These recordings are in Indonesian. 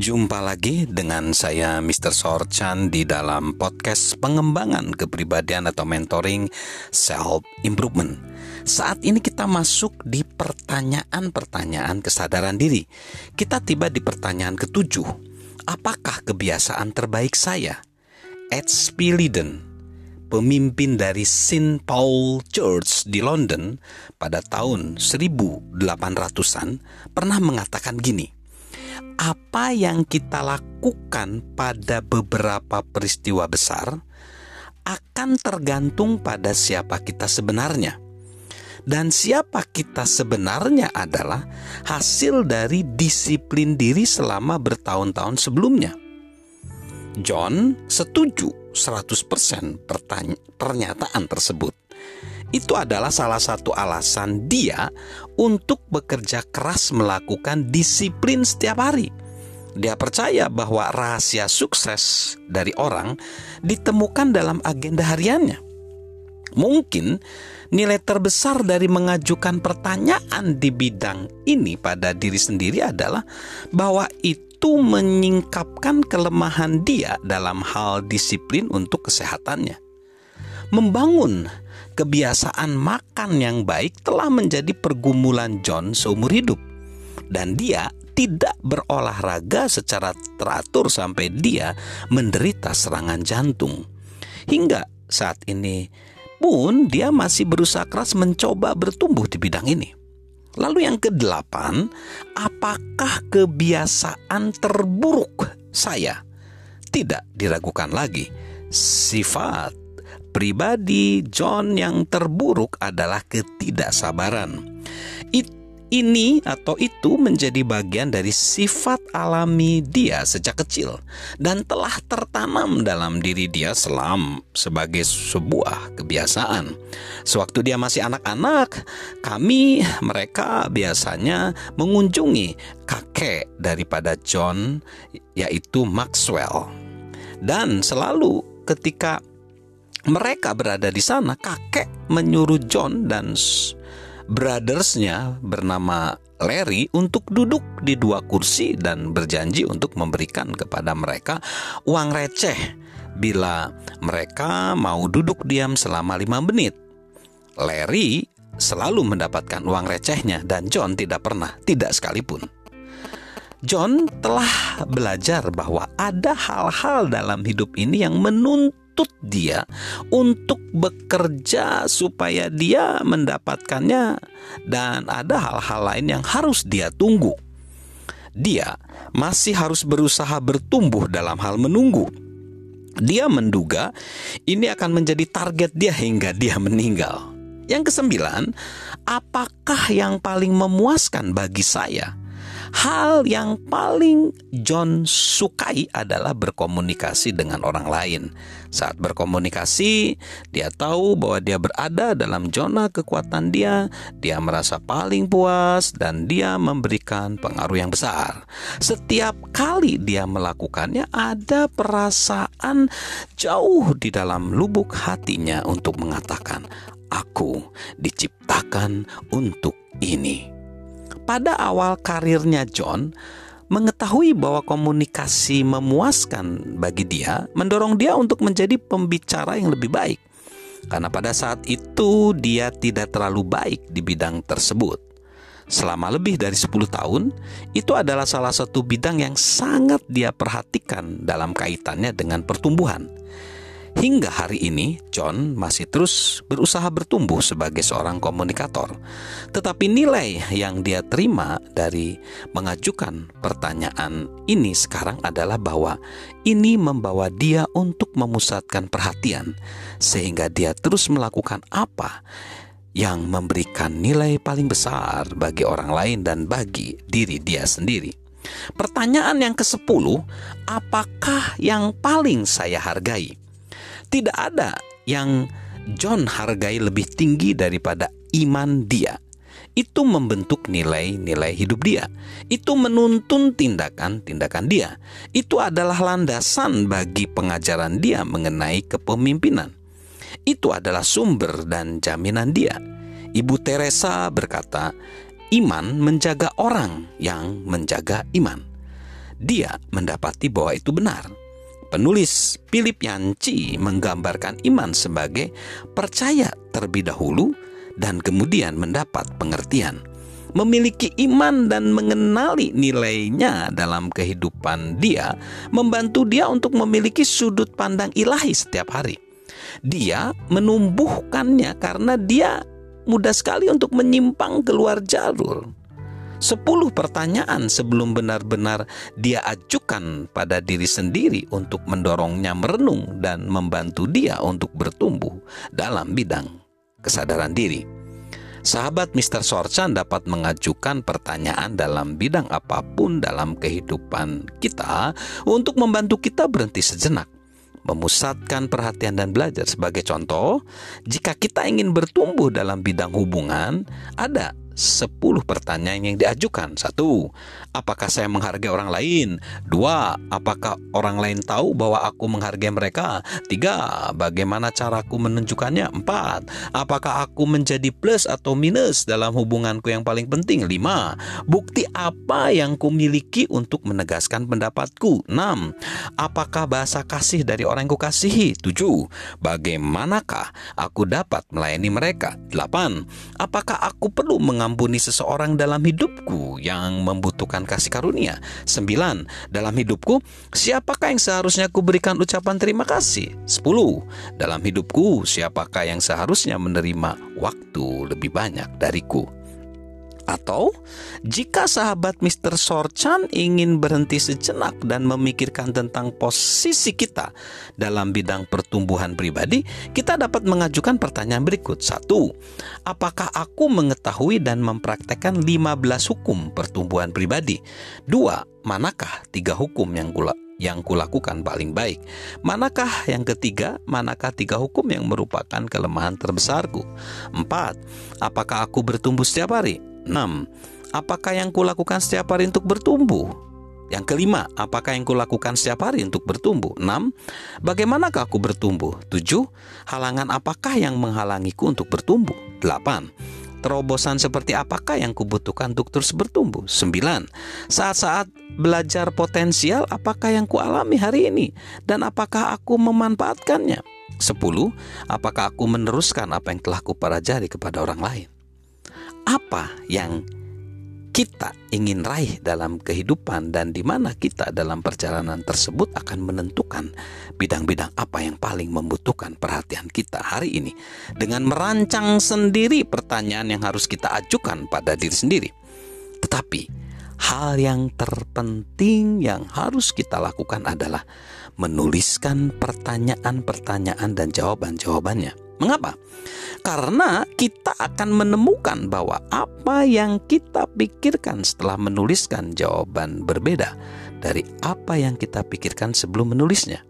Jumpa lagi dengan saya Mr. Sorchan di dalam podcast pengembangan kepribadian atau mentoring self improvement. Saat ini kita masuk di pertanyaan-pertanyaan kesadaran diri. Kita tiba di pertanyaan ketujuh. Apakah kebiasaan terbaik saya? H.P. Liden, pemimpin dari St. Paul Church di London pada tahun 1800-an pernah mengatakan gini apa yang kita lakukan pada beberapa peristiwa besar akan tergantung pada siapa kita sebenarnya. Dan siapa kita sebenarnya adalah hasil dari disiplin diri selama bertahun-tahun sebelumnya. John setuju 100% pernyataan tersebut. Itu adalah salah satu alasan dia untuk bekerja keras melakukan disiplin setiap hari. Dia percaya bahwa rahasia sukses dari orang ditemukan dalam agenda hariannya. Mungkin nilai terbesar dari mengajukan pertanyaan di bidang ini pada diri sendiri adalah bahwa itu menyingkapkan kelemahan dia dalam hal disiplin untuk kesehatannya. Membangun kebiasaan makan yang baik telah menjadi pergumulan John seumur hidup, dan dia tidak berolahraga secara teratur sampai dia menderita serangan jantung. Hingga saat ini pun dia masih berusaha keras mencoba bertumbuh di bidang ini. Lalu yang kedelapan, apakah kebiasaan terburuk saya? Tidak diragukan lagi. Sifat pribadi John yang terburuk adalah ketidaksabaran. It, ini atau itu menjadi bagian dari sifat alami dia sejak kecil dan telah tertanam dalam diri dia selam sebagai sebuah kebiasaan. Sewaktu dia masih anak-anak, kami mereka biasanya mengunjungi kakek daripada John yaitu Maxwell. Dan selalu ketika mereka berada di sana, kakek menyuruh John dan brothersnya bernama Larry untuk duduk di dua kursi dan berjanji untuk memberikan kepada mereka uang receh bila mereka mau duduk diam selama lima menit. Larry selalu mendapatkan uang recehnya dan John tidak pernah, tidak sekalipun. John telah belajar bahwa ada hal-hal dalam hidup ini yang menuntut menuntut dia untuk bekerja supaya dia mendapatkannya, dan ada hal-hal lain yang harus dia tunggu. Dia masih harus berusaha bertumbuh dalam hal menunggu. Dia menduga ini akan menjadi target dia hingga dia meninggal. Yang kesembilan, apakah yang paling memuaskan bagi saya? Hal yang paling John sukai adalah berkomunikasi dengan orang lain. Saat berkomunikasi, dia tahu bahwa dia berada dalam zona kekuatan dia, dia merasa paling puas dan dia memberikan pengaruh yang besar. Setiap kali dia melakukannya ada perasaan jauh di dalam lubuk hatinya untuk mengatakan, "Aku diciptakan untuk ini." Pada awal karirnya John, mengetahui bahwa komunikasi memuaskan bagi dia, mendorong dia untuk menjadi pembicara yang lebih baik. Karena pada saat itu dia tidak terlalu baik di bidang tersebut. Selama lebih dari 10 tahun, itu adalah salah satu bidang yang sangat dia perhatikan dalam kaitannya dengan pertumbuhan. Hingga hari ini, John masih terus berusaha bertumbuh sebagai seorang komunikator. Tetapi nilai yang dia terima dari mengajukan pertanyaan ini sekarang adalah bahwa ini membawa dia untuk memusatkan perhatian, sehingga dia terus melakukan apa yang memberikan nilai paling besar bagi orang lain dan bagi diri dia sendiri. Pertanyaan yang ke-10, apakah yang paling saya hargai? Tidak ada yang John hargai lebih tinggi daripada iman dia. Itu membentuk nilai-nilai hidup dia. Itu menuntun tindakan-tindakan dia. Itu adalah landasan bagi pengajaran dia mengenai kepemimpinan. Itu adalah sumber dan jaminan dia. Ibu Teresa berkata, "Iman menjaga orang yang menjaga iman." dia mendapati bahwa itu benar. Penulis Philip Yanci menggambarkan iman sebagai percaya terlebih dahulu dan kemudian mendapat pengertian. Memiliki iman dan mengenali nilainya dalam kehidupan dia membantu dia untuk memiliki sudut pandang ilahi setiap hari. Dia menumbuhkannya karena dia mudah sekali untuk menyimpang keluar jalur. Sepuluh pertanyaan sebelum benar-benar dia ajukan pada diri sendiri untuk mendorongnya merenung dan membantu dia untuk bertumbuh dalam bidang kesadaran diri. Sahabat Mr. Sorchan dapat mengajukan pertanyaan dalam bidang apa pun dalam kehidupan kita untuk membantu kita berhenti sejenak memusatkan perhatian dan belajar. Sebagai contoh, jika kita ingin bertumbuh dalam bidang hubungan, ada 10 pertanyaan yang diajukan. Satu, apakah saya menghargai orang lain? Dua, apakah orang lain tahu bahwa aku menghargai mereka? Tiga, bagaimana caraku menunjukkannya? Empat, apakah aku menjadi plus atau minus dalam hubunganku yang paling penting? Lima, bukti apa yang kumiliki untuk menegaskan pendapatku? Enam, apakah bahasa kasih dari orang yang kukasihi? Tujuh, bagaimanakah aku dapat melayani mereka? Delapan, apakah aku perlu mengambil mengampuni seseorang dalam hidupku yang membutuhkan kasih karunia. Sembilan, dalam hidupku, siapakah yang seharusnya aku berikan ucapan terima kasih? Sepuluh, dalam hidupku, siapakah yang seharusnya menerima waktu lebih banyak dariku? Atau jika sahabat Mr. Sorchan ingin berhenti sejenak dan memikirkan tentang posisi kita dalam bidang pertumbuhan pribadi, kita dapat mengajukan pertanyaan berikut. Satu, apakah aku mengetahui dan mempraktekkan 15 hukum pertumbuhan pribadi? Dua, manakah tiga hukum yang kula yang kulakukan paling baik? Manakah yang ketiga? Manakah tiga hukum yang merupakan kelemahan terbesarku? Empat, apakah aku bertumbuh setiap hari? 6. Apakah yang kulakukan setiap hari untuk bertumbuh? Yang kelima, apakah yang kulakukan setiap hari untuk bertumbuh? 6. Bagaimanakah aku bertumbuh? 7. Halangan apakah yang menghalangiku untuk bertumbuh? 8. Terobosan seperti apakah yang kubutuhkan untuk terus bertumbuh? 9. Saat-saat belajar potensial apakah yang kualami hari ini? Dan apakah aku memanfaatkannya? 10. Apakah aku meneruskan apa yang telah kupelajari kepada orang lain? Apa yang kita ingin raih dalam kehidupan dan di mana kita dalam perjalanan tersebut akan menentukan bidang-bidang apa yang paling membutuhkan perhatian kita hari ini dengan merancang sendiri pertanyaan yang harus kita ajukan pada diri sendiri. Tetapi hal yang terpenting yang harus kita lakukan adalah menuliskan pertanyaan-pertanyaan dan jawaban-jawabannya. Mengapa? Karena kita akan menemukan bahwa apa yang kita pikirkan setelah menuliskan jawaban berbeda dari apa yang kita pikirkan sebelum menulisnya.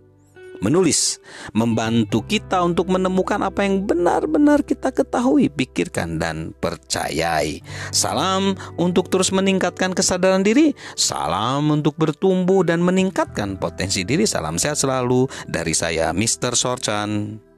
Menulis membantu kita untuk menemukan apa yang benar-benar kita ketahui, pikirkan, dan percayai. Salam untuk terus meningkatkan kesadaran diri, salam untuk bertumbuh dan meningkatkan potensi diri. Salam sehat selalu dari saya, Mr. Sorchan.